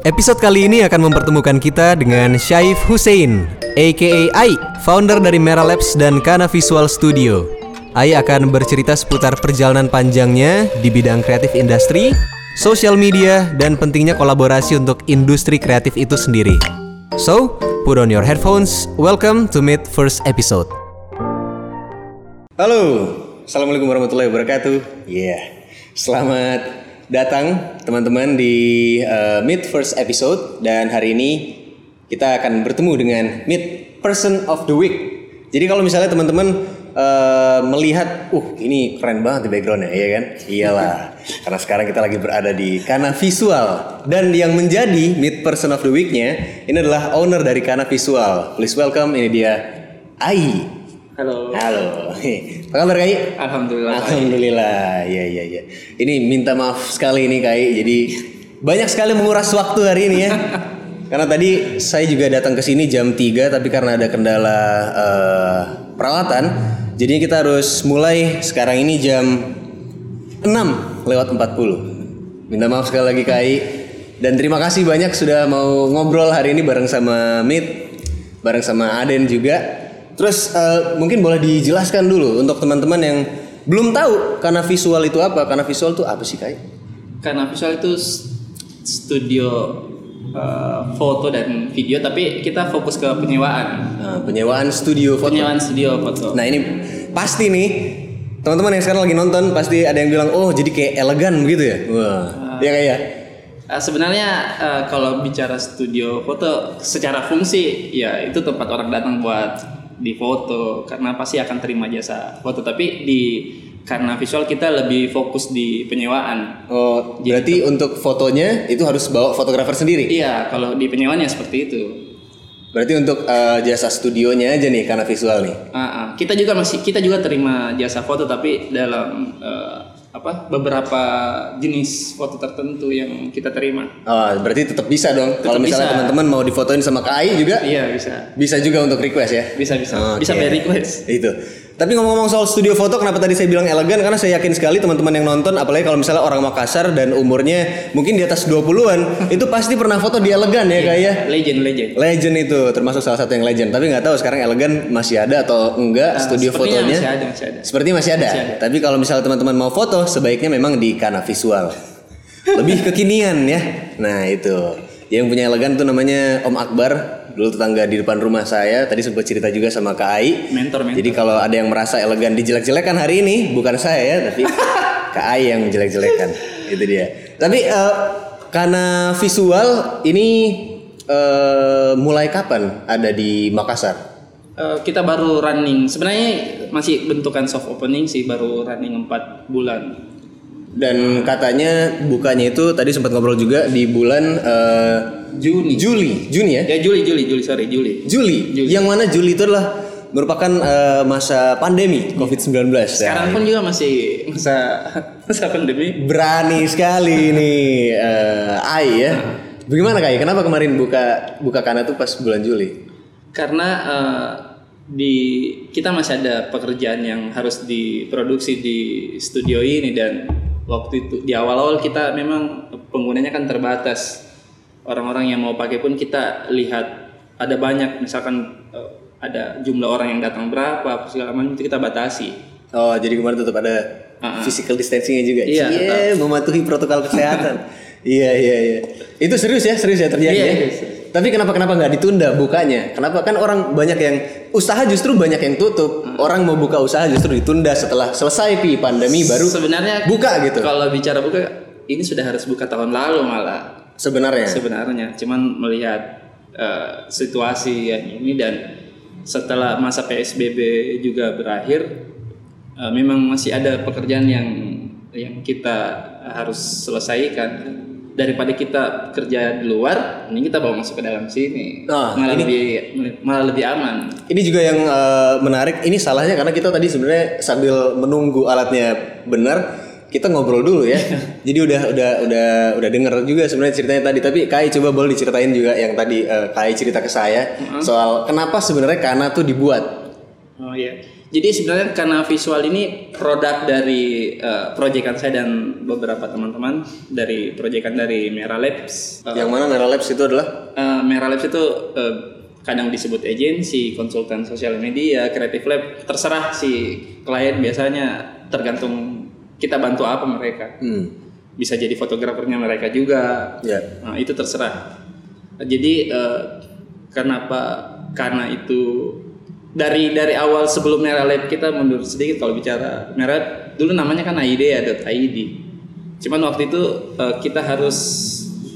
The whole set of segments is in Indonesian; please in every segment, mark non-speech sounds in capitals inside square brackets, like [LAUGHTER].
Episode kali ini akan mempertemukan kita dengan Syaif Hussein, aka Ai, founder dari Mera Labs dan Kana Visual Studio. Ai akan bercerita seputar perjalanan panjangnya di bidang kreatif industri, sosial media, dan pentingnya kolaborasi untuk industri kreatif itu sendiri. So, put on your headphones. Welcome to Meet First Episode. Halo, Assalamualaikum warahmatullahi wabarakatuh. Iya, selamat datang teman-teman di uh, Meet First Episode dan hari ini kita akan bertemu dengan Meet Person of the Week. Jadi kalau misalnya teman-teman uh, melihat, uh ini keren banget di backgroundnya, ya kan? Iyalah, [LAUGHS] karena sekarang kita lagi berada di Kana Visual dan yang menjadi Meet Person of the Week-nya ini adalah owner dari Kana Visual. Please welcome ini dia Ai. Halo. Halo. Apa kabar Kai? Alhamdulillah. Alhamdulillah. Iya iya iya. Ini minta maaf sekali ini Kai. Jadi banyak sekali menguras waktu hari ini ya. [LAUGHS] Karena tadi saya juga datang ke sini jam 3 tapi karena ada kendala eh, peralatan, jadinya kita harus mulai sekarang ini jam 6 lewat 40. Minta maaf sekali lagi Kai. Dan terima kasih banyak sudah mau ngobrol hari ini bareng sama Mit, bareng sama Aden juga. Terus eh, mungkin boleh dijelaskan dulu untuk teman-teman yang belum tahu karena visual itu apa? Karena visual itu apa sih Kai? Karena visual itu studio uh, foto dan video, tapi kita fokus ke penyewaan. Nah, penyewaan studio foto. Penyewaan studio foto. Nah ini pasti nih teman-teman yang sekarang lagi nonton pasti ada yang bilang oh jadi kayak elegan begitu ya? Wah, ya kayak ya. Uh, sebenarnya uh, kalau bicara studio foto secara fungsi, ya itu tempat orang datang buat di foto karena pasti akan terima jasa foto. Tapi di karena visual kita lebih fokus di penyewaan. Oh berarti untuk fotonya itu harus bawa fotografer sendiri. Iya, kalau di penyewaan ya seperti itu. Berarti untuk eh, jasa studionya aja nih karena visual nih. Ah, ah. kita juga masih kita juga terima jasa foto tapi dalam eh, apa beberapa jenis foto tertentu yang kita terima. Oh, berarti tetap bisa dong. Kalau misalnya teman-teman mau difotoin sama KAI juga Iya bisa bisa juga untuk request ya. bisa bisa Oke. bisa by request. Itu. Tapi ngomong-ngomong soal studio foto, kenapa tadi saya bilang elegan? Karena saya yakin sekali teman-teman yang nonton, apalagi kalau misalnya orang Makassar dan umurnya mungkin di atas 20-an, [LAUGHS] itu pasti pernah foto di elegan ya kayak ya. Legend legend. Legend itu termasuk salah satu yang legend. Tapi nggak tahu sekarang elegan masih ada atau enggak studio Ah, sepertinya fotonya. masih ada masih ada. Sepertinya masih ada. Masih ada. Tapi kalau misalnya teman-teman mau foto, sebaiknya memang di Kana Visual. Lebih kekinian ya. Nah itu. Yang punya elegan tuh namanya Om Akbar. Dulu tetangga di depan rumah saya. Tadi sempat cerita juga sama Kak Ai. Mentor mentor. Jadi kalau ada yang merasa elegan dijelek-jelekan hari ini, bukan saya ya, tapi [LAUGHS] Kak Ai yang menjelek-jelekan. Itu dia. Tapi eh, karena visual ini eh, mulai kapan ada di Makassar? Eh, kita baru running sebenarnya masih bentukan soft opening sih baru running 4 bulan. Dan katanya bukanya itu tadi sempat ngobrol juga di bulan eh, Juni. Juli, Juni ya? Ya Juli Juli Juli sorry Juli. Juli. Yang mana Juli itu adalah merupakan eh, masa pandemi COVID-19. Sekarang pun juga masih masa masa pandemi. berani sekali nih eh, Ai ya. Bagaimana Kai? Kenapa kemarin buka buka kana tuh pas bulan Juli? karena eh, di kita masih ada pekerjaan yang harus diproduksi di studio ini dan waktu itu di awal-awal kita memang penggunanya kan terbatas orang-orang yang mau pakai pun kita lihat ada banyak misalkan eh, ada jumlah orang yang datang berapa apa segala macam itu kita batasi Oh, jadi kemarin tetap ada ah. physical distancingnya juga. Iya, Cie, mematuhi protokol kesehatan. [LAUGHS] iya, iya, iya. Itu serius ya, serius ya terjadi Iya, ya. serius. Tapi kenapa kenapa nggak ditunda bukanya? Kenapa kan orang banyak yang usaha justru banyak yang tutup. Hmm. Orang mau buka usaha justru ditunda setelah selesai pi pandemi baru sebenarnya buka gitu. kalau bicara buka ini sudah harus buka tahun lalu malah Sebenarnya. sebenarnya cuman melihat eh, situasi yang ini dan setelah masa PSBB juga berakhir eh, memang masih ada pekerjaan yang yang kita harus selesaikan daripada kita kerja di luar ini kita bawa masuk ke dalam sini Nah, malah ini- lebih malah lebih aman Ini juga yang eh, menarik. Ini salahnya karena kita tadi sebenarnya sambil menunggu alatnya benar, kita ngobrol dulu ya. [LAUGHS] Jadi udah udah udah udah denger juga sebenarnya ceritanya tadi. Tapi Kai coba boleh diceritain juga yang tadi eh, Kai cerita ke saya soal kenapa sebenarnya Kana tuh dibuat. Oh iya. Jadi sebenarnya karena visual ini produk dari uh, proyekan saya dan beberapa teman-teman dari proyekan dari Merah Labs. Uh, Yang mana Merah Labs itu adalah? uh, Merah Labs itu uh, kadang disebut agensi, konsultan sosial media, kreatif lab, terserah si klien biasanya tergantung kita bantu apa mereka. Hmm. Bisa jadi fotografernya mereka juga. Ya. Nah, itu terserah. Jadi uh, kenapa? Karena itu dari dari awal sebelum Merah Lab kita mundur sedikit kalau bicara Merah dulu namanya kan idea.id. Cuman waktu itu uh, kita harus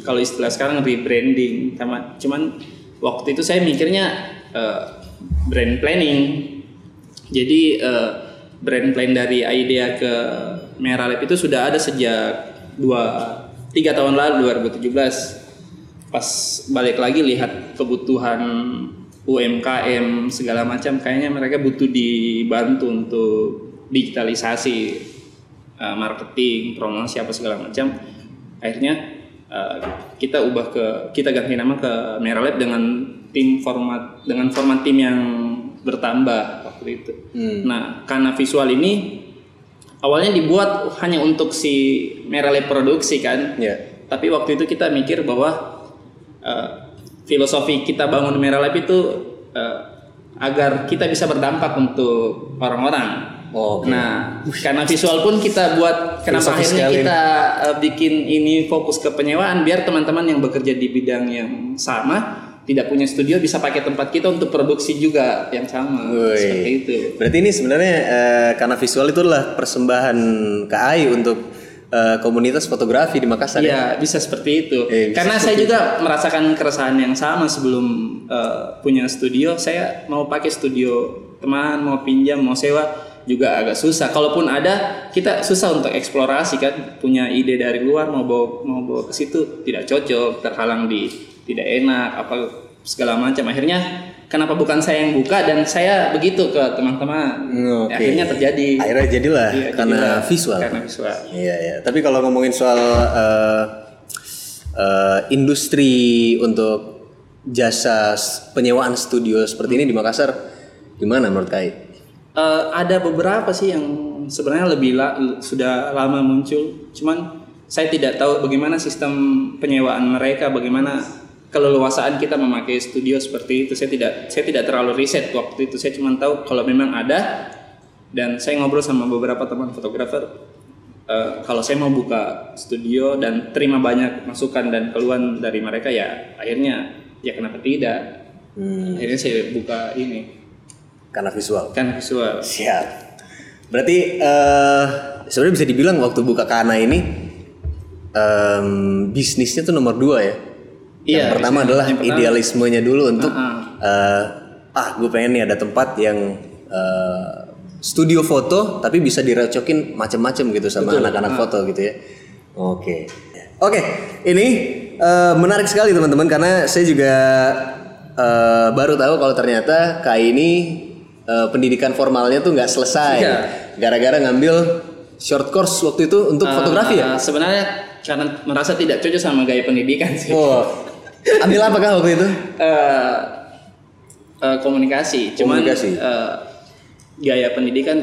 kalau istilah sekarang rebranding sama cuman waktu itu saya mikirnya uh, brand planning. Jadi uh, brand plan dari idea ke Merah Lab itu sudah ada sejak dua tiga tahun lalu 2017 pas balik lagi lihat kebutuhan UMKM segala macam kayaknya mereka butuh dibantu untuk digitalisasi uh, marketing promosi apa segala macam. Akhirnya uh, kita ubah ke kita ganti nama ke Merah Lab dengan tim format dengan format tim yang bertambah waktu itu. Nah karena visual ini awalnya dibuat hanya untuk si Merah Lab produksi kan, Ya. tapi waktu itu kita mikir bahwa uh, filosofi kita bangun Merah Lab itu uh, agar kita bisa berdampak untuk orang-orang. Oke. Nah, karena visual pun kita buat kenapa Filosofis akhirnya kita uh, bikin ini fokus ke penyewaan biar teman-teman yang bekerja di bidang yang sama tidak punya studio bisa pakai tempat kita untuk produksi juga yang sama Woi. seperti itu. Berarti ini sebenarnya eh, karena visual itu adalah persembahan KAI untuk eh, komunitas fotografi di Makassar. ya? Iya, bisa seperti itu. Eh, bisa Karena saya juga merasakan keresahan yang sama sebelum uh, punya studio. Saya mau pakai studio teman, mau pinjam, mau sewa juga agak susah. Kalaupun ada, kita susah untuk eksplorasi kan. Punya ide dari luar mau bawa mau bawa ke situ tidak cocok, terhalang di tidak enak, apa segala macam. Akhirnya kenapa bukan saya yang buka dan saya begitu ke teman-teman. Hmm, Oke. Akhirnya terjadi. Akhirnya jadilah Iya, karena jadilah visual. Karena visual. Iya ya. Tapi kalau ngomongin soal eh, eh, industri untuk jasa penyewaan studio seperti ini di Makassar, gimana menurut Kai? Eh, ada beberapa sih yang sebenarnya lebih la- sudah lama muncul, cuman saya tidak tahu bagaimana sistem penyewaan mereka, bagaimana keleluasaan kita memakai studio seperti itu. Saya tidak saya tidak terlalu riset waktu itu. Saya cuma tahu kalau memang ada dan saya ngobrol sama beberapa teman fotografer. eh, kalau saya mau buka studio dan terima banyak masukan dan keluhan dari mereka ya akhirnya ya kenapa tidak? Hmm, Akhirnya saya buka ini karena visual. kan visual. Siap. Berarti eh sebenarnya bisa dibilang waktu buka Kana ini em, bisnisnya tuh nomor dua ya. Iya, yang pertama adalah yang pertama. idealismenya dulu untuk Ah, eh, ah gue pengen nih ada tempat yang eh, studio foto tapi bisa direcokin macam-macam gitu sama anak-anak foto gitu ya. Oke. Oke, ini eh, menarik sekali teman-teman karena saya juga eh, baru tahu kalau ternyata Kai ini eh, pendidikan formalnya tuh nggak selesai. Iya. Gara-gara ngambil short course waktu itu untuk fotografi ya. Uh, sebenarnya karena merasa tidak cocok sama gaya pendidikan sih. Oh. Ambil apa kah waktu itu? Uh, uh, komunikasi. Cuman Komunikasi. uh, gaya pendidikan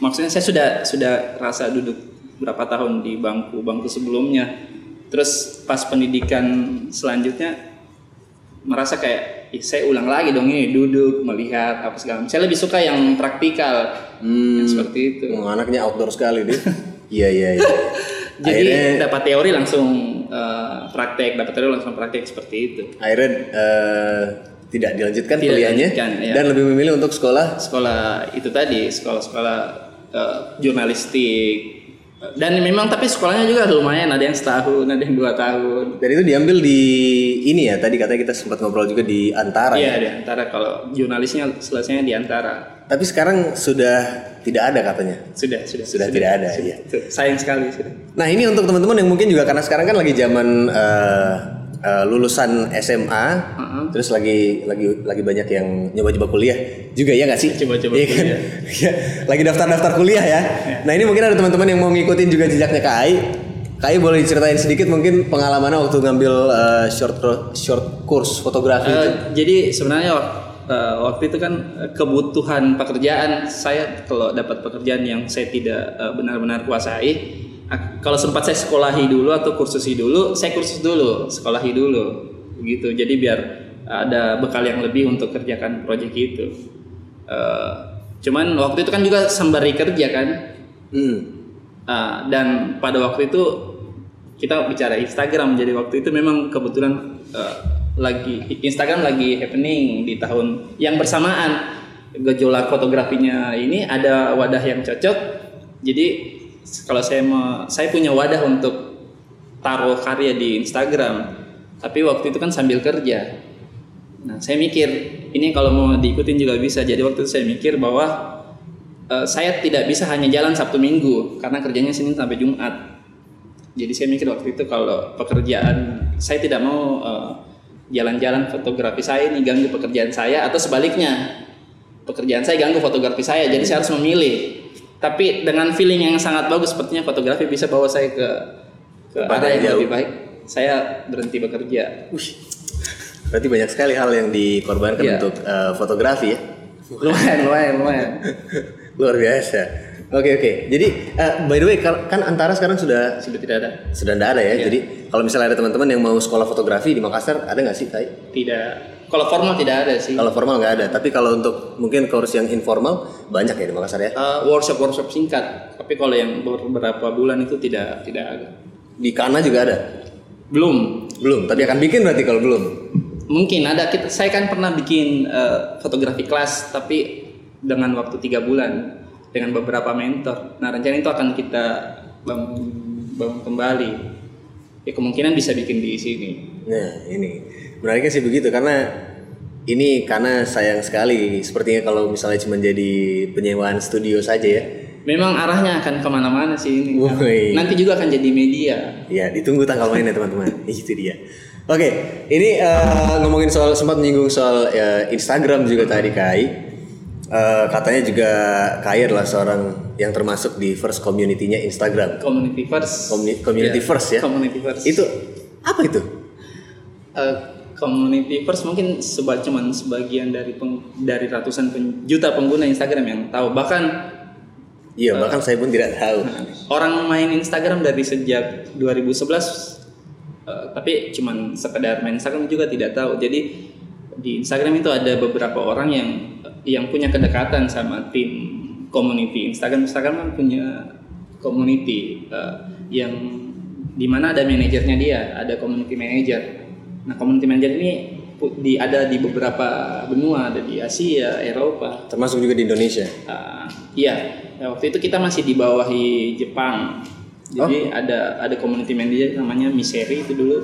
maksudnya saya sudah sudah rasa duduk berapa tahun di bangku bangku sebelumnya. Terus pas pendidikan selanjutnya merasa kayak Ih, saya ulang lagi dong ini duduk melihat apa segala macam. Saya lebih suka yang praktikal Hmm. yang seperti itu. Oh, anaknya outdoor sekali dia. [LAUGHS] Iya iya iya. Jadi akhirnya dapat teori langsung uh, praktek, dapat teori langsung praktek seperti itu. akhirnya eh, tidak dilanjutkan Tidak kuliahnya dilanjutkan, iya. dan lebih memilih untuk sekolah. Sekolah itu tadi, sekolah-sekolah uh, jurnalistik. Dan memang tapi sekolahnya juga lumayan, ada yang setahun, ada yang dua tahun. Dan itu diambil di ini ya. Tadi katanya kita sempat ngobrol juga di Antara. ya. Iya, di antara kalau jurnalisnya selesainya di antara. Tapi sekarang sudah tidak ada katanya. Sudah, sudah, Sudah tidak ada, iya. Tuh, Sayang sekali sudah. Nah ini untuk teman-teman yang mungkin juga karena sekarang kan lagi zaman eh, eh, lulusan SMA, Heeh. terus lagi lagi lagi banyak yang nyoba-nyoba kuliah juga ya nggak sih? Coba-coba Iya kan? kuliah. Iya, [LAUGHS] lagi daftar-daftar kuliah ya. Nah ini mungkin ada teman-teman yang mau ngikutin juga jejaknya Kak Ai. Kak Ai boleh diceritain sedikit mungkin pengalamannya waktu ngambil eh, short short course fotografi itu. Eh, jadi sebenarnya eh, waktu itu kan kebutuhan pekerjaan saya kalau dapat pekerjaan yang saya tidak eh, benar-benar kuasai, ak- kalau sempat saya sekolahi dulu atau kursusi dulu, saya kursus dulu, sekolahi dulu, begitu. Jadi biar ada bekal yang lebih untuk kerjakan proyek itu. Eh, cuman waktu itu kan juga sembari kerja kan, Hmm. Ah, dan pada waktu itu kita bicara Instagram jadi waktu itu memang kebetulan eh, lagi Instagram lagi happening di tahun yang bersamaan gejolak fotografinya ini ada wadah yang cocok jadi kalau saya mau saya punya wadah untuk taruh karya di Instagram tapi waktu itu kan sambil kerja nah saya mikir ini kalau mau diikutin juga bisa jadi waktu itu saya mikir bahwa Eh, saya tidak bisa hanya jalan Sabtu Minggu karena kerjanya Senin sampai Jumat. Jadi saya mikir waktu itu kalau pekerjaan saya tidak mau eh, jalan-jalan fotografi saya ini ganggu pekerjaan saya atau sebaliknya pekerjaan saya ganggu fotografi saya. Jadi saya harus memilih. Tapi dengan feeling yang sangat bagus sepertinya fotografi bisa bawa saya ke ke arah yang jauh. lebih baik. Saya berhenti bekerja. Wih. Berarti banyak sekali hal yang dikorbankan Iya. untuk eh, fotografi ya. Lumayan, lumayan, lumayan. [LAUGHS] Luar biasa. Oke oke. Jadi eh, by the way kan antara sekarang sudah Sudah tidak ada. sudah nggak ada ya. Iya. Jadi kalau misalnya ada teman-teman yang mau sekolah fotografi di Makassar ada nggak sih Kai? Tidak. Kalau formal tidak ada sih. Kalau formal nggak ada. Tapi kalau untuk mungkin course yang informal banyak ya di Makassar ya. workshop workshop singkat tapi kalau yang beberapa bulan itu tidak tidak ada Di Kana juga ada. belum Belum. Tapi akan bikin berarti kalau belum. mungkin ada kita saya kan pernah bikin eh, fotografi kelas tapi dengan waktu tiga bulan dengan beberapa mentor nah rencana itu akan kita bangun, bangun kembali ya kemungkinan bisa bikin di sini Nah ini menariknya sih begitu karena ini karena sayang sekali sepertinya kalau misalnya cuma jadi penyewaan studio saja ya. memang arahnya akan ke mana-mana sih ini nanti juga akan jadi media Ya ditunggu tanggal mainnya teman-teman. [LAUGHS] Itu dia. Oke, ini eh, ngomongin soal sempat menyinggung soal eh, Instagram juga tadi Kai. Eh, katanya juga Kai adalah seorang yang termasuk di first community-nya Instagram. community first Commu- community Ya, first ya. community first Itu apa itu? Eh, community first mungkin seba cuman sebagian dari peng- dari ratusan pen- juta pengguna Instagram yang tahu. Bahkan Iya, bahkan saya pun tidak tahu. [LAUGHS] orang main Instagram dari sejak 2011 eh, tapi cuman sekedar main Instagram juga tidak tahu. Jadi di Instagram itu ada beberapa orang yang yang punya kedekatan sama tim community. Instagram Instagram kan punya community eh, yang di mana ada manajernya dia ada community manager nah community manager ini di ada di beberapa benua ada di Asia Eropa Termasuk juga di Indonesia. Uh, iya, ya, waktu itu kita masih di bawahi Jepang. Jadi ada ada community manager namanya Miseri itu dulu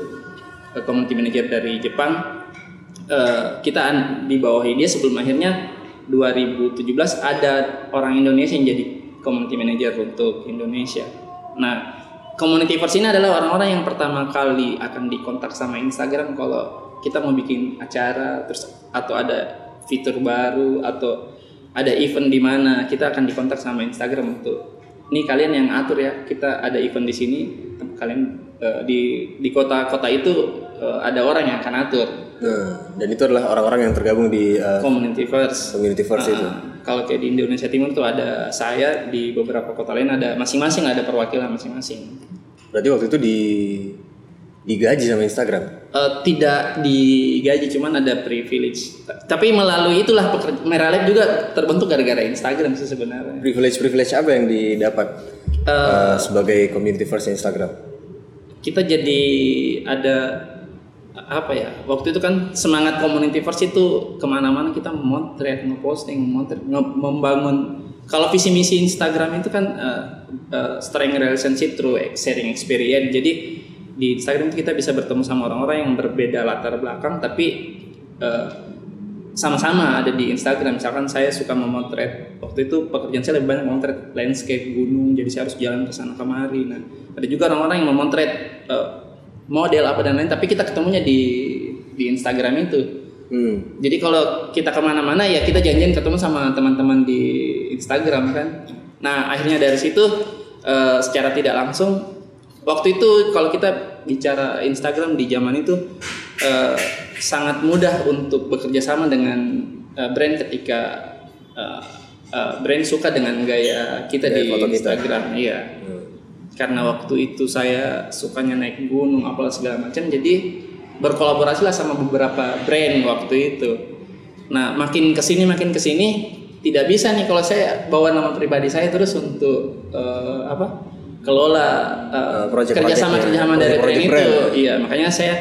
uh, community manager dari Jepang. Uh, kita di bawahi dia sebelum akhirnya 2017 ada orang Indonesia yang jadi community manager untuk Indonesia. Nah, community first ini adalah orang-orang yang pertama kali akan dikontak sama Instagram kalau kita mau bikin acara terus atau ada fitur baru atau ada event di mana kita akan dikontak sama Instagram untuk nih kalian yang atur ya kita ada event di sini kalian eh, di di kota-kota itu eh, ada orang yang akan atur Nah, dan itu adalah orang-orang yang tergabung di uh, community first community first itu. Ah, kalau kayak di Indonesia Timur tuh ada saya di beberapa kota lain ada masing-masing ada perwakilan masing-masing Berarti waktu itu di digaji sama Instagram. Eh, tidak digaji cuman ada privilege tapi melalui itulah Meralab juga terbentuk gara-gara Instagram sih sebenarnya Privilege-privilege apa yang didapat uh, sebagai community first Instagram? kita jadi ada apa ya waktu itu kan semangat community first itu ke mana-mana kita memotret ngeposting memotret nge- membangun. Kalau visi misi Instagram itu kan uh, uh, strength relationship through sharing experience. Jadi di Instagram itu kita bisa bertemu sama orang-orang yang berbeda latar belakang tapi uh, sama-sama ada di Instagram. Misalkan saya suka memotret waktu itu pekerjaan saya lebih banyak memotret landscape gunung jadi saya harus jalan ke sana kemari. Nah ada juga orang-orang yang memotret eh, model apa dan lain tapi kita ketemunya di di Instagram itu Hmm. jadi kalau kita ke mana-mana ya kita janjian ketemu sama teman-teman di Instagram kan nah akhirnya dari situ eh, secara tidak langsung waktu itu kalau kita bicara Instagram di zaman itu eh, sangat mudah untuk bekerja sama dengan uh, brand ketika uh, uh, brand suka dengan gaya kita Gaya di foto kita. Instagram iya karena waktu itu saya sukanya naik gunung apalah segala macam jadi berkolaborasi lah sama beberapa brand waktu itu nah makin ke sini makin ke sini tidak bisa nih kalau saya bawa nama pribadi saya terus untuk eh, apa kelola eh, Eh, project-project kerjasama ya. kerjasama dari brand Project-project itu brand. iya makanya saya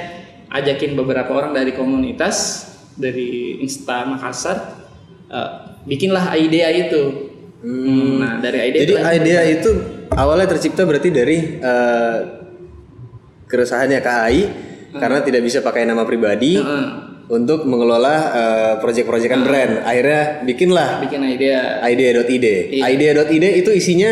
ajakin beberapa orang dari komunitas dari Insta Makassar eh, bikinlah idea itu Hmm, nah dari idea Jadi itu- idea itu awalnya tercipta berarti dari eh, keresahannya KAI karena tidak bisa pakai nama pribadi Heeh. untuk mengelola eh, project-projectan brand. Akhirnya bikinlah bikin idea idea.id. Idea.id itu isinya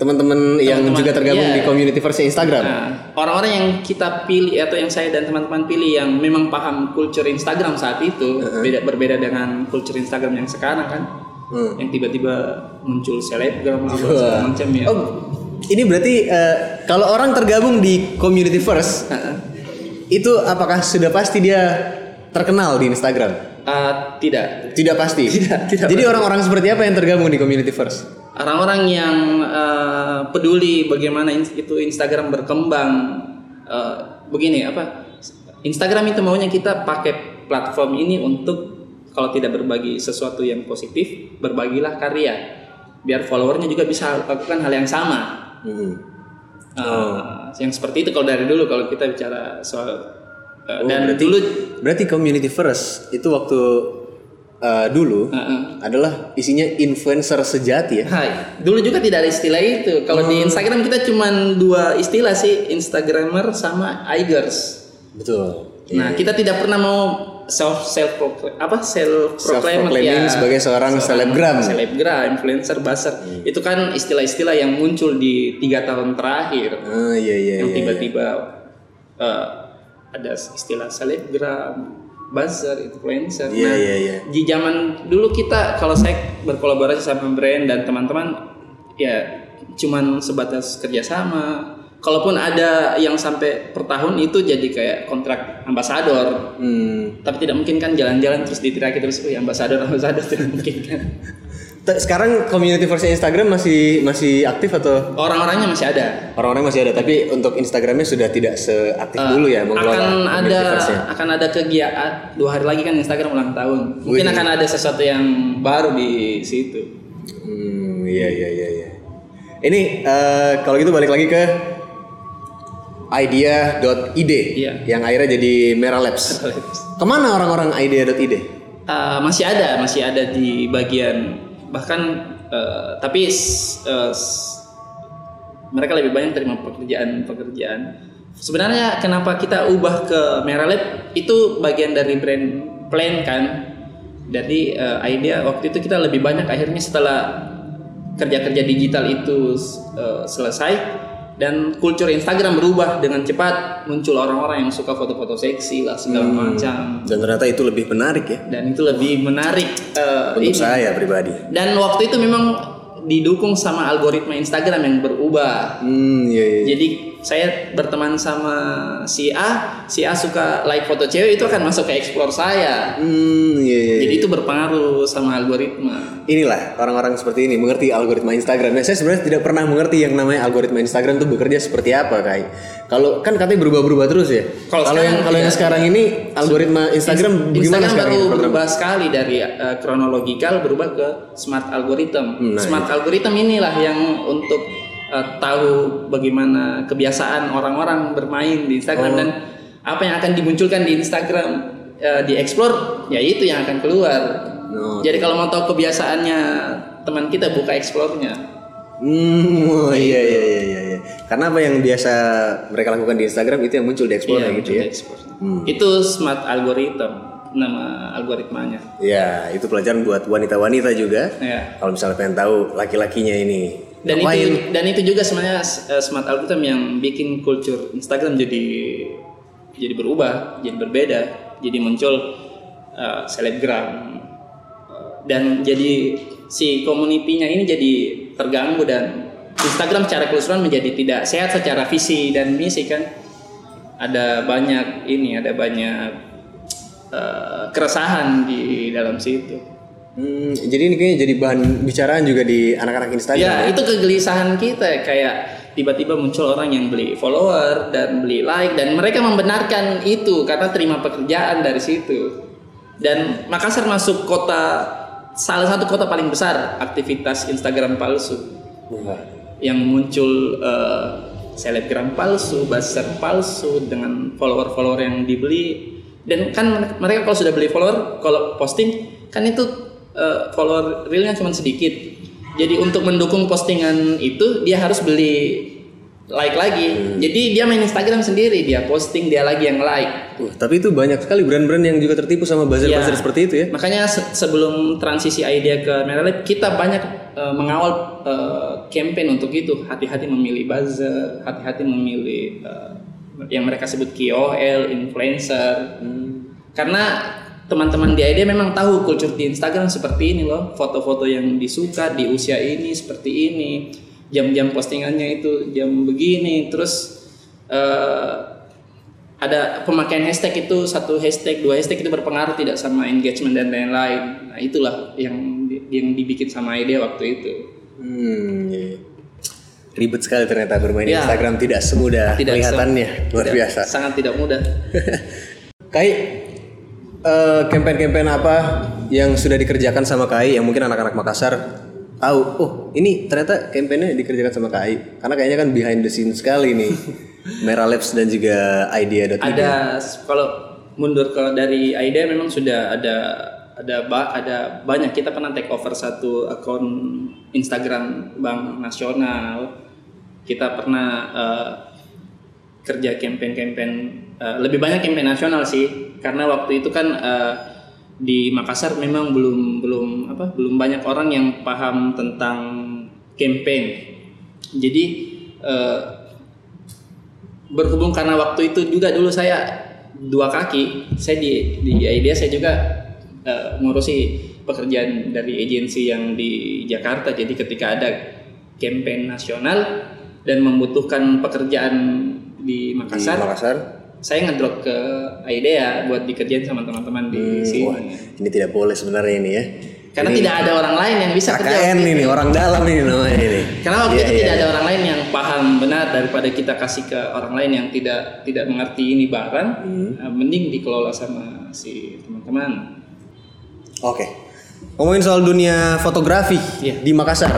teman-teman yang juga tergabung iya. di community versi Instagram. Nah, orang-orang yang kita pilih atau yang saya dan teman-teman pilih yang memang paham culture Instagram saat itu beda berbeda dengan culture Instagram yang sekarang kan Hmm. yang tiba-tiba muncul selebgram apa segala macam ya Oh, ini berarti eh, kalau orang tergabung di community first Heeh. itu apakah sudah pasti dia terkenal di Instagram? Ah, tidak Tidak pasti. [LAUGHS] Tidak, tidak Jadi orang-orang seperti apa yang tergabung di community first? orang-orang yang eh, peduli bagaimana itu Instagram berkembang eh, begini apa Instagram itu maunya kita pakai platform ini untuk kalau tidak berbagi sesuatu yang positif berbagilah karya biar followernya juga bisa lakukan hal yang sama Hmm. Yang seperti itu kalau dari dulu kalau kita bicara soal eh, Oh, dan berarti- dulu Berarti community first itu waktu eh, dulu eh, eh, adalah isinya influencer sejati ya. Hai, dulu juga tidak ada istilah itu. Kalau Oh. di Instagram kita cuma dua istilah sih, Instagramer sama igers. Betul. Nah, kita tidak pernah mau self self apa self proclaim Self-proclaiming sebagai seorang selebgram. selebgram, influencer, buzzer. Itu kan istilah-istilah yang muncul di tiga tahun terakhir. Ah iya iya yang iya. tiba-tiba eh, ada istilah selebgram, buzzer, influencer. Iya Nah, iya iya. di zaman dulu kita kalau saya berkolaborasi sama brand dan teman-teman ya cuman sebatas kerjasama kalaupun ada yang sampai per tahun itu jadi kayak kontrak ambasador. Hmm. tapi tidak mungkin kan jalan-jalan terus diteriaki terus oh ambasador ambasador. [LAUGHS] Tidak mungkin kan. Sekarang community versi Instagram masih masih aktif atau? Orang-orangnya masih ada. Orang-orang masih ada tapi untuk Instagramnya sudah tidak seaktif Eh, dulu ya mengelola akan ada akan ada kegiatan dua hari lagi kan Instagram ulang tahun. Mungkin Wih. akan ada sesuatu yang baru di situ. Hmm, iya iya iya iya. Ini eh, kalau gitu balik lagi ke idea.id Iya. yang akhirnya jadi Merah Labs. Ke mana orang-orang idea.id? Uh, masih ada, masih ada di bagian bahkan uh, tapi uh, mereka lebih banyak terima pekerjaan-pekerjaan. Sebenarnya kenapa kita ubah ke Merah Lab itu bagian dari brand plan kan. Jadi uh, idea waktu itu kita lebih banyak akhirnya setelah kerja-kerja digital itu uh, selesai dan kultur Instagram berubah dengan cepat muncul orang-orang yang suka foto-foto seksi lah segala macam Dan ternyata itu lebih menarik ya dan itu lebih menarik eh, untuk ini. saya pribadi. dan waktu itu memang didukung sama algoritma Instagram yang berubah Hmm, iya iya. jadi saya berteman sama si A si A suka like foto cewek itu akan masuk ke explore saya Hmm, iya iya. jadi itu berpengaruh sama algoritma Inilah orang-orang seperti ini mengerti algoritma Instagram. Nah, saya sebenarnya tidak pernah mengerti yang namanya algoritma Instagram itu bekerja seperti apa, Kai. Kalau kan katanya berubah-berubah terus ya. Kalau yang sekarang kalau yang sekarang ini algoritma Instagram bagaimana Instagram sekarang baru berubah sekali dari eh, chronological berubah ke smart algorithm. nah, smart algorithm inilah yang untuk eh, tahu bagaimana kebiasaan orang-orang bermain di Instagram dan apa yang akan dimunculkan di Instagram eh, di explore ya itu yang akan keluar. Oh. Jadi kalau mau tahu kebiasaannya teman kita buka explore-nya. Hmm, oh, iya iya iya iya. iya. Karena apa yang biasa mereka lakukan di Instagram itu yang muncul di explore Iya, gitu muncul ya. di explore. Itu smart algorithm nama algoritmanya. Ya, itu pelajaran buat wanita-wanita juga. Ya. Kalau misalnya pengen tahu laki-lakinya ini dan itu dan itu juga sebenarnya uh, smart algorithm yang bikin culture Instagram jadi jadi berubah jadi berbeda jadi muncul uh, selebgram. Uh, dan jadi si komunitinya ini jadi terganggu dan Instagram secara keseluruhan menjadi tidak sehat secara visi dan misi kan? Ada banyak ini ada banyak eh, keresahan di dalam situ. Hmm, jadi ini kayaknya jadi bahan bicaraan juga di anak-anak Instagram. Ya, itu kegelisahan kita kayak tiba-tiba muncul orang yang beli follower dan beli like dan mereka membenarkan itu karena terima pekerjaan dari situ. Dan Makassar masuk kota salah satu kota paling besar aktivitas Instagram palsu Wah. yang muncul eh, selebgram palsu, buzzer palsu dengan follower-follower yang dibeli dan kan mereka kalau sudah beli follower kalau posting kan itu eh, follower realnya cuma sedikit jadi untuk mendukung postingan itu dia harus beli like lagi jadi dia main Instagram sendiri dia posting dia lagi yang like Wah, tapi itu banyak sekali brand-brand yang juga tertipu sama buzzer-buzzer Iya. seperti itu ya. Makanya se- sebelum transisi idea ke Meralab kita banyak eh, mengawal eh, campaign untuk itu. Hati-hati memilih buzzer, hati-hati memilih eh, yang mereka sebut KOL, influencer. Karena teman-teman di idea memang tahu kultur di Instagram seperti ini loh. Foto-foto yang disuka di usia ini seperti ini. Jam-jam postingannya itu jam begini. Terus eh, ada pemakaian hashtag itu satu hashtag dua hashtag itu berpengaruh tidak sama engagement dan lain-lain nah itulah yang yang dibikin sama ide waktu itu Hmm, iya. Ribet sekali ternyata bermain Ya. Instagram tidak semudah Tidak kelihatannya. Luar tidak- biasa. sangat tidak mudah [LAUGHS] Kai, eh, campaign-campaign apa yang sudah dikerjakan sama Kai yang mungkin anak-anak Makassar tahu? Oh, ini ternyata campaignnya dikerjakan sama Kai. Karena kayaknya kan behind the scene sekali nih. [LAUGHS] Merah Labs dan juga idea.id. ada kalau mundur ke dari ide memang sudah ada ada ba- ada banyak kita pernah take over satu akun Instagram bank nasional kita pernah eh, kerja campaign-campaign eh, lebih banyak campaign nasional sih karena waktu itu kan eh, di Makassar memang belum belum apa belum banyak orang yang paham tentang campaign jadi eh, berhubung karena waktu itu juga dulu saya dua kaki saya di di idea saya juga eh, ngurusi pekerjaan dari agensi yang di Jakarta jadi ketika ada campaign nasional dan membutuhkan pekerjaan di di Makassar Makassar. Saya ngedrop ke idea buat dikerjain sama teman-teman di sini Wah, ini tidak boleh sebenarnya ini ya. karena tidak ada orang lain yang bisa kerja KKN ini orang dalam ini namanya ini. Karena waktu Iya, itu iya, tidak iya. ada orang lain yang paham benar daripada kita kasih ke orang lain yang tidak tidak mengerti ini barang, Hmm. eh, mending dikelola sama si teman-teman. Oke. Ngomongin soal dunia fotografi Iya. di Makassar.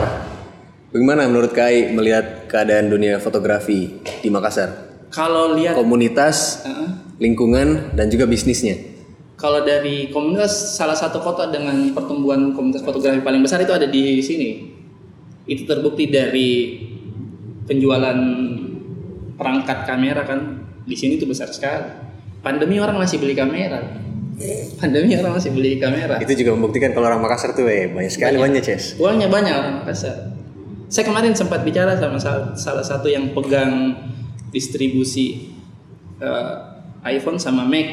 Bagaimana menurut Kai melihat keadaan dunia fotografi di Makassar? Kalau lihat, Komunitas, eh, lingkungan, dan juga bisnisnya. kalau dari komunitas salah satu kota dengan pertumbuhan komunitas fotografi paling besar itu ada di sini. Itu terbukti dari penjualan perangkat kamera kan di sini itu besar sekali. Pandemi orang masih beli kamera. Pandemi orang masih beli kamera. Itu juga membuktikan kalau orang Makassar tuh eh, banyak sekali banyak Ces. Uangnya banyak orang Makassar. Saya kemarin sempat bicara sama sal- salah satu yang pegang distribusi eh, iPhone sama Mac.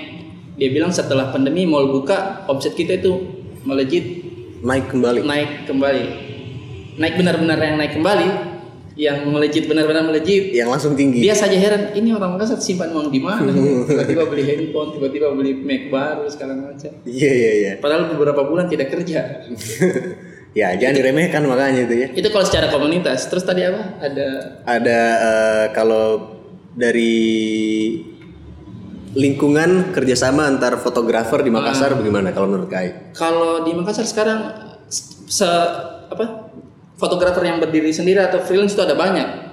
Dia bilang setelah pandemi mall buka, omset kita itu melejit Naik kembali. naik kembali. Naik benar-benar yang naik kembali, yang melejit benar-benar melejit. Yang langsung tinggi. Dia saja heran, ini orang Makassar simpan uang di mana? [LAUGHS] Tiba-tiba beli handphone, tiba-tiba beli Mac baru segala macam. Iya iya iya. Padahal beberapa bulan tidak kerja. [LAUGHS] ya jangan diremehkan makanya itu ya. Itu kalau secara komunitas. Terus tadi apa? Ada Ada eh, kalau dari lingkungan kerjasama antar fotografer di Makassar bagaimana kalau menurut Kai? kalau di Makassar sekarang se apa fotografer yang berdiri sendiri atau freelance itu ada banyak.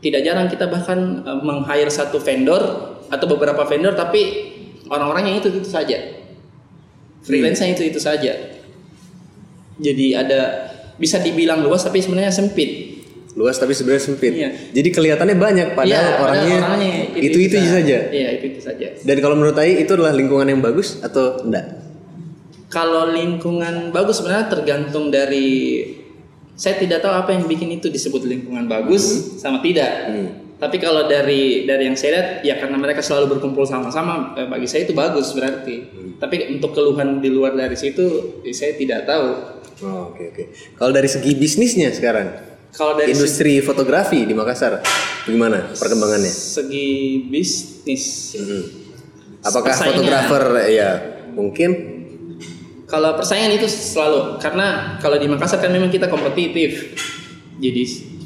Tidak jarang kita bahkan eh, meng-hire satu vendor atau beberapa vendor tapi orang-orangnya itu itu saja. Freelance-nya itu itu saja. Jadi ada bisa dibilang luas tapi sebenarnya sempit. Luas tapi sebenarnya sempit. Iya. Jadi kelihatannya banyak padahal Iya, orangnya, itu itu, saja. saja. Iya, itu itu saja. Dan kalau menurut Ai itu adalah lingkungan yang bagus atau enggak? Kalau lingkungan bagus sebenarnya tergantung dari saya tidak tahu apa yang bikin itu disebut lingkungan bagus sama tidak. Tapi kalau dari dari yang saya lihat ya karena mereka selalu berkumpul sama-sama eh, bagi saya itu bagus berarti. Tapi untuk keluhan di luar dari situ eh, saya tidak tahu. Oh, oke oke. Kalau dari segi bisnisnya sekarang, Kalau dari industri fotografi di Makassar, bagaimana perkembangannya? segi bisnis Hmm. Apakah Persaingan. fotografer ya mungkin Kalau persaingan itu selalu karena kalau di Makassar kan memang kita kompetitif. Jadi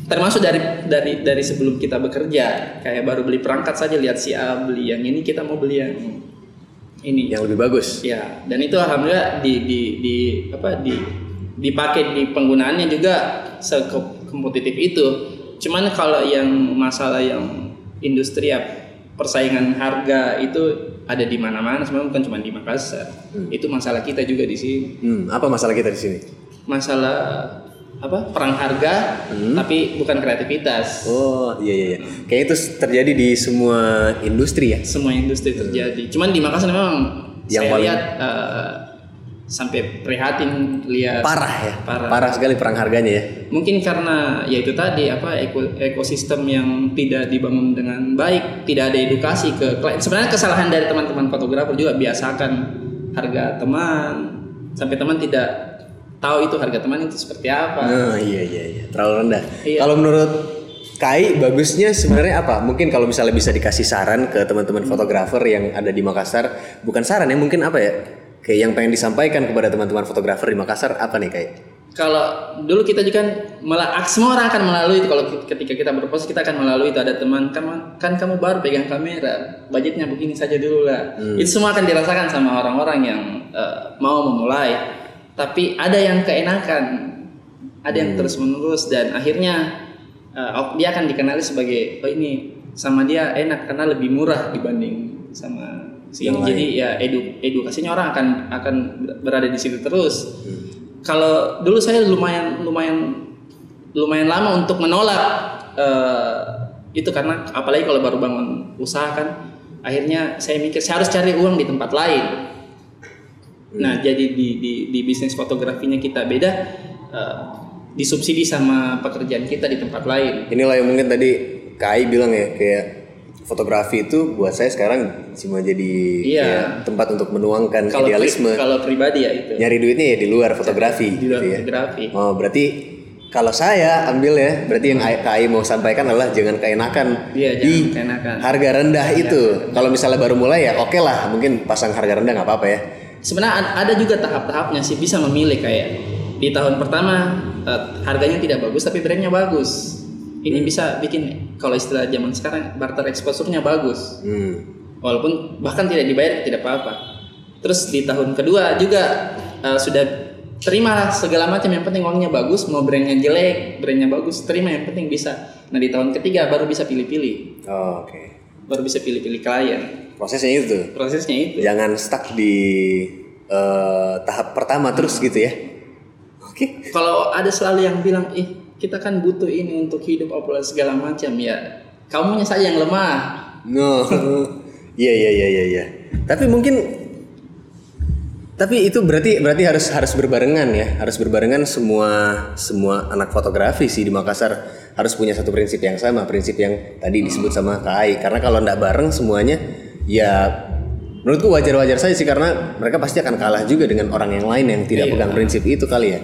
termasuk dari dari dari sebelum kita bekerja kayak baru beli perangkat saja lihat si A beli yang ini kita mau beli yang ini. yang lebih bagus. Ya, dan itu alhamdulillah di di di apa di dipakai di penggunaannya juga sekompetitif itu. Cuman kalau yang masalah yang industri ya persaingan harga itu ada di mana-mana sebenarnya bukan cuma di Makassar. Itu masalah kita juga di sini. Hmm, apa masalah kita di sini? Masalah apa? perang harga tapi bukan kreativitas. Oh iya iya. iya. Kayak itu terjadi di semua industri ya. Semua industri terjadi. Cuman di Makassar memang Yang saya paling- lihat eh, sampai prihatin lihat Parah ya. Parah. Parah sekali perang harganya ya. mungkin karena ya itu tadi apa eko- ekosistem yang tidak dibangun dengan baik tidak ada edukasi ke klien sebenarnya kesalahan dari teman-teman fotografer juga biasakan harga teman sampai teman tidak tahu itu harga teman itu seperti apa Nah, iya iya iya, terlalu rendah. Iya. Kalau menurut Kai bagusnya sebenarnya apa? Mungkin kalau misalnya bisa dikasih saran ke teman-teman fotografer yang ada di Makassar, bukan saran ya, mungkin apa ya? Kayak yang pengen disampaikan kepada teman-teman fotografer di Makassar apa nih Kai? kalau dulu kita juga kan mela- semua orang akan melalui itu. Kalau ketika kita berpose kita akan melalui itu. Ada teman kan kan kamu baru pegang kamera budgetnya begini saja dulu lah. Itu semua akan dirasakan sama orang-orang yang eh, mau memulai. Tapi ada yang keenakan ada yang terus menerus dan akhirnya oh, dia akan dikenali sebagai oh ini sama dia enak karena lebih murah dibanding sama ini jadi ya edu- edukasinya orang akan akan berada di situ terus. Kalau dulu saya lumayan lumayan lumayan lama untuk menolak eh, itu karena apalagi kalau baru bangun usaha kan akhirnya saya mikir saya harus cari uang di tempat lain. Nah jadi di, di di bisnis fotografinya kita beda eh, disubsidi sama pekerjaan kita di tempat lain. Inilah yang mungkin tadi Kai bilang ya kayak fotografi itu buat saya sekarang cuma jadi Iya. kayak tempat untuk menuangkan kalau pri- idealisme. kalau pribadi ya itu Nyari duitnya ya di luar fotografi di luar gitu ya. fotografi Oh berarti kalau saya ambil ya, berarti yang KAI mau sampaikan adalah jangan keenakan Iya, di jangan keenakan. Harga rendah itu. Kalau misalnya baru mulai ya oke lah, mungkin pasang harga rendah nggak apa-apa ya. sebenarnya ad- ada juga tahap-tahapnya sih bisa memilih kayak di tahun pertama eh, harganya tidak bagus tapi brandnya bagus ini bisa bikin kalau istilah zaman sekarang barter exposure-nya bagus Hmm. walaupun bahkan tidak dibayar tidak apa-apa terus di tahun kedua juga eh, sudah terima segala macam yang penting uangnya bagus mau brandnya jelek brandnya bagus terima yang penting bisa nah di tahun ketiga baru bisa pilih-pilih Oh, oke. baru bisa pilih-pilih klien Prosesnya itu. prosesnya itu Jangan stuck di eh, tahap pertama terus gitu ya. Oke. kalau ada selalu yang bilang ih kita kan butuh ini untuk hidup apa segala macam ya kamunya saja yang lemah No. [LAUGHS] Iya iya iya iya iya. Tapi mungkin tapi itu berarti berarti harus harus berbarengan ya, harus berbarengan semua semua anak fotografi sih di Makassar harus punya satu prinsip yang sama, prinsip yang tadi disebut sama KAI. Karena kalau ndak bareng semuanya ya menurutku wajar-wajar saja sih karena mereka pasti akan kalah juga dengan orang yang lain yang tidak pegang prinsip itu kali ya.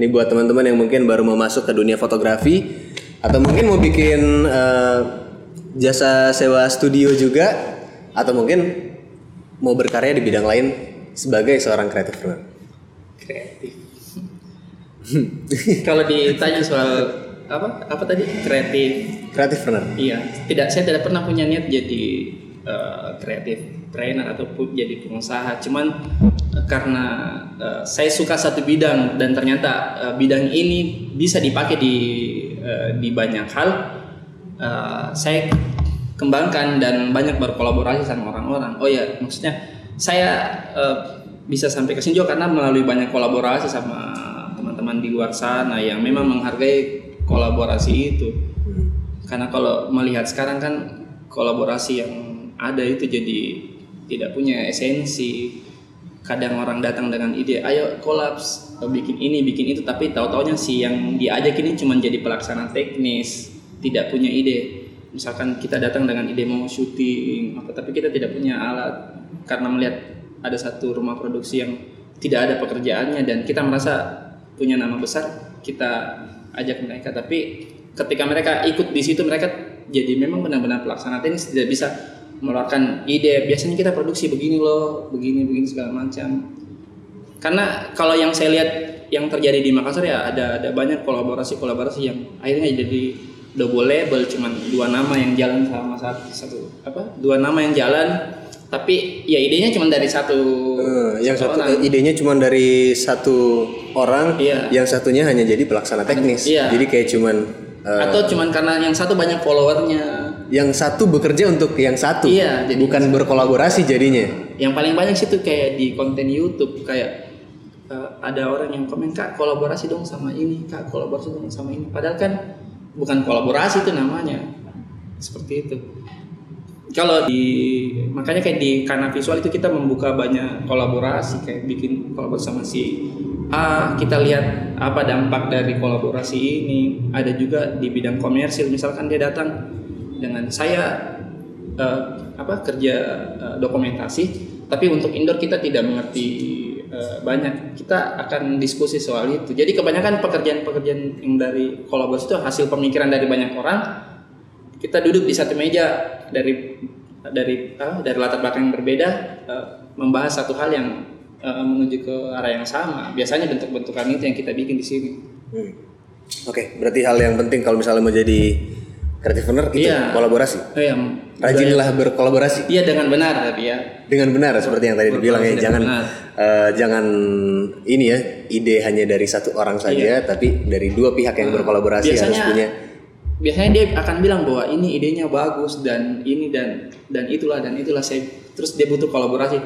Ini buat teman-teman yang mungkin baru mau masuk ke dunia fotografi atau mungkin mau bikin eh, jasa sewa studio juga atau mungkin mau berkarya di bidang lain sebagai seorang kreatif kreatif. [LAUGHS] Kalau ditanya soal apa? Apa tadi? Kreatif. Kreatif iya. Tidak saya tidak pernah punya niat jadi eh, kreatif trainer ataupun jadi pengusaha. Cuman eh, karena eh, saya suka satu bidang dan ternyata eh, bidang ini bisa dipakai di eh, di banyak hal eh, saya kembangkan dan banyak berkolaborasi sama orang-orang. Oh ya maksudnya saya eh, bisa sampai ke sini juga karena melalui banyak kolaborasi sama teman-teman di luar sana yang memang menghargai kolaborasi itu. Karena kalau melihat sekarang kan kolaborasi yang ada itu jadi tidak punya esensi. Kadang orang datang dengan ide ayo kolaps bikin ini bikin itu. Tapi tahu taunya si yang diajak ini cuma jadi pelaksana teknis tidak punya ide. Misalkan kita datang dengan ide mau syuting apa tapi kita tidak punya alat. Karena melihat ada satu rumah produksi yang tidak ada pekerjaannya dan kita merasa punya nama besar kita ajak mereka. Tapi ketika mereka ikut di situ mereka jadi memang benar-benar pelaksana teknis tidak bisa mengeluarkan ide biasanya kita produksi begini loh begini begini segala macam karena kalau yang saya lihat yang terjadi di Makassar ya ada ada banyak kolaborasi kolaborasi yang akhirnya jadi double label cuman dua nama yang jalan sama satu, satu apa dua nama yang jalan tapi ya idenya cuma dari satu Eh, yang satu orang. eh, idenya cuma dari satu orang, Iya. yang satunya hanya jadi pelaksana teknis. Iya. Jadi kayak cuman eh, atau cuman karena yang satu banyak followernya yang satu bekerja untuk yang satu, Iya, jadi- bukan berkolaborasi jadinya. yang paling banyak sih tuh kayak di konten YouTube kayak eh, ada orang yang komen kak kolaborasi dong sama ini kak kolaborasi dong sama ini. Padahal kan bukan kolaborasi itu namanya. Seperti itu. Kalau di makanya kayak di karena visual itu kita membuka banyak kolaborasi kayak bikin kolaborasi sama si A. Kita lihat apa dampak dari kolaborasi ini. Ada juga di bidang komersil misalkan dia datang dengan saya eh, apa kerja eh, dokumentasi tapi untuk indoor kita tidak mengerti eh, banyak. Kita akan diskusi soal itu. Jadi kebanyakan pekerjaan-pekerjaan yang dari kolaborasi itu hasil pemikiran dari banyak orang. Kita duduk di satu meja dari dari ah, dari latar belakang yang berbeda eh, membahas satu hal yang eh, menuju ke arah yang sama. Biasanya bentuk-bentukan itu yang kita bikin di sini. Hmm. Oke, berarti hal yang penting kalau misalnya mau jadi creative owner itu Iya. kolaborasi. Yang Rajinlah berkolaborasi iya dengan benar tapi ya dengan benar seperti yang tadi dibilang ya. Berkolaborasi Jangan eh, jangan ini ya ide hanya dari satu orang saja, tapi dari dua pihak yang berkolaborasi harus Iya. biasanya punya. biasanya dia akan bilang bahwa ini idenya bagus dan ini dan dan itulah dan itulah saya terus dia butuh kolaborasi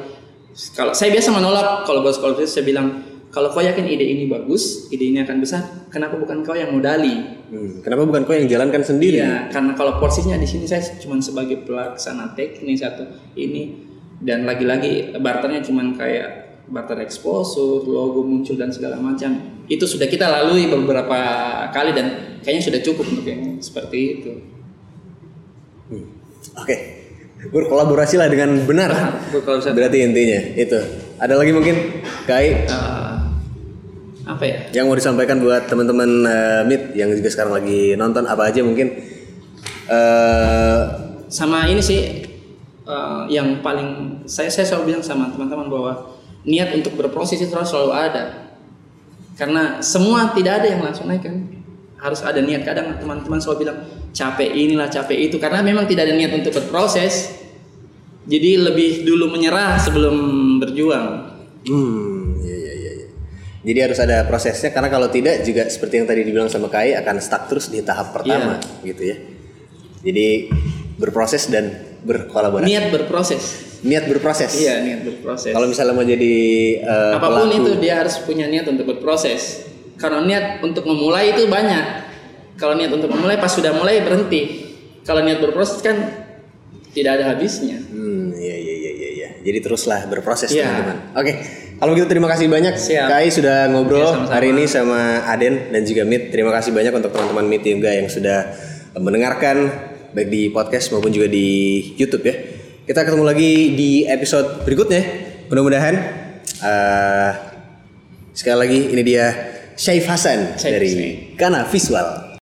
kalau saya biasa menolak kolaborasi kolaborasi saya bilang kalau kau yakin ide ini bagus ide ini akan besar kenapa bukan kau yang modali Hmm, Kenapa bukan kau yang jalankan sendiri? Iya, karena kalau porsinya di sini saya cuma sebagai pelaksana teknis atau ini dan lagi-lagi barternya cuma kayak barter exposure, logo muncul dan segala macam. Itu sudah kita lalui beberapa kali dan kayaknya sudah cukup untuk yang seperti itu. Hmm. Oke, berkolaborasi lah dengan benar. Berkolaborasi. Berarti intinya itu. Ada lagi mungkin Kai Eh, apa ya? yang mau disampaikan buat teman-teman Meet yang juga sekarang lagi nonton apa aja mungkin eh Sama ini sih eh, yang paling saya saya selalu bilang sama teman-teman bahwa niat untuk berproses itu harus selalu ada. Karena semua tidak ada yang langsung naik kan. Harus ada niat. Kadang teman-teman selalu bilang capek inilah capek itu karena memang tidak ada niat untuk berproses. Jadi lebih dulu menyerah sebelum berjuang. hmm ya ya ya ya. Jadi harus ada prosesnya karena kalau tidak juga seperti yang tadi dibilang sama Kai akan stuck terus di tahap pertama gitu ya. Jadi berproses dan berkolaborasi. Niat berproses. Niat berproses. Iya, niat berproses. Kalau misalnya mau jadi eh, apa pun pelaku- itu dia harus punya niat untuk berproses kalau niat untuk memulai itu banyak kalau niat untuk memulai pas sudah mulai berhenti kalau niat berproses kan tidak ada habisnya Hmm, iya iya iya iya iya. Jadi teruslah berproses Iya. teman-teman. Oke, kalau begitu terima kasih banyak Siap. Kai sudah ngobrol Iya, sama-sama. hari ini sama Aden dan juga Mit. Terima kasih banyak untuk teman-teman Mit juga yang sudah eh, mendengarkan baik di podcast maupun juga di YouTube ya. Kita ketemu lagi di episode berikutnya. Mudah-mudahan eh, sekali lagi ini dia Syaif Hasan Syaif dari. Kana Visual.